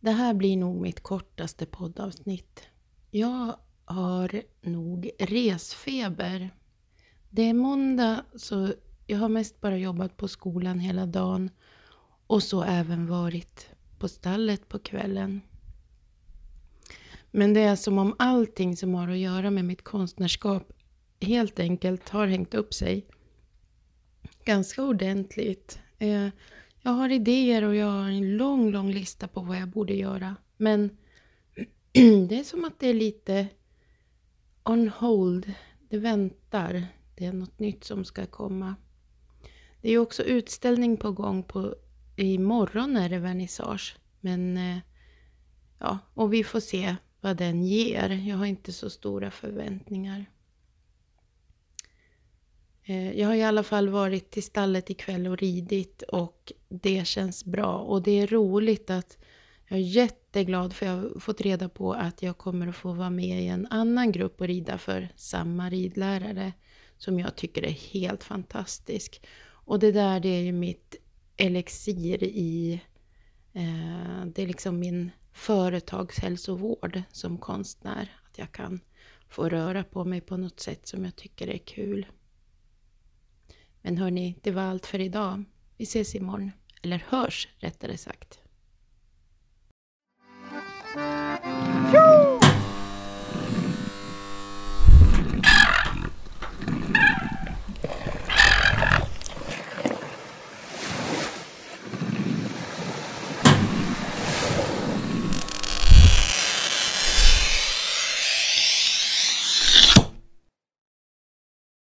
Det här blir nog mitt kortaste poddavsnitt. Jag har nog resfeber. Det är måndag så jag har mest bara jobbat på skolan hela dagen och så även varit på stallet på kvällen. Men det är som om allting som har att göra med mitt konstnärskap helt enkelt har hängt upp sig ganska ordentligt. Eh, jag har idéer och jag har en lång, lång lista på vad jag borde göra. Men det är som att det är lite on hold. Det väntar. Det är något nytt som ska komma. Det är också utställning på gång. På, imorgon är det vernissage. Men eh, ja, och vi får se vad den ger. Jag har inte så stora förväntningar. Eh, jag har i alla fall varit till stallet ikväll och ridit och det känns bra. Och det är roligt att jag är jätteglad för jag har fått reda på att jag kommer att få vara med i en annan grupp och rida för samma ridlärare som jag tycker är helt fantastisk. Och det där det är ju mitt elixir i, eh, det är liksom min företagshälsovård som konstnär. Att jag kan få röra på mig på något sätt som jag tycker är kul. Men hörni, det var allt för idag. Vi ses imorgon. Eller hörs rättare sagt.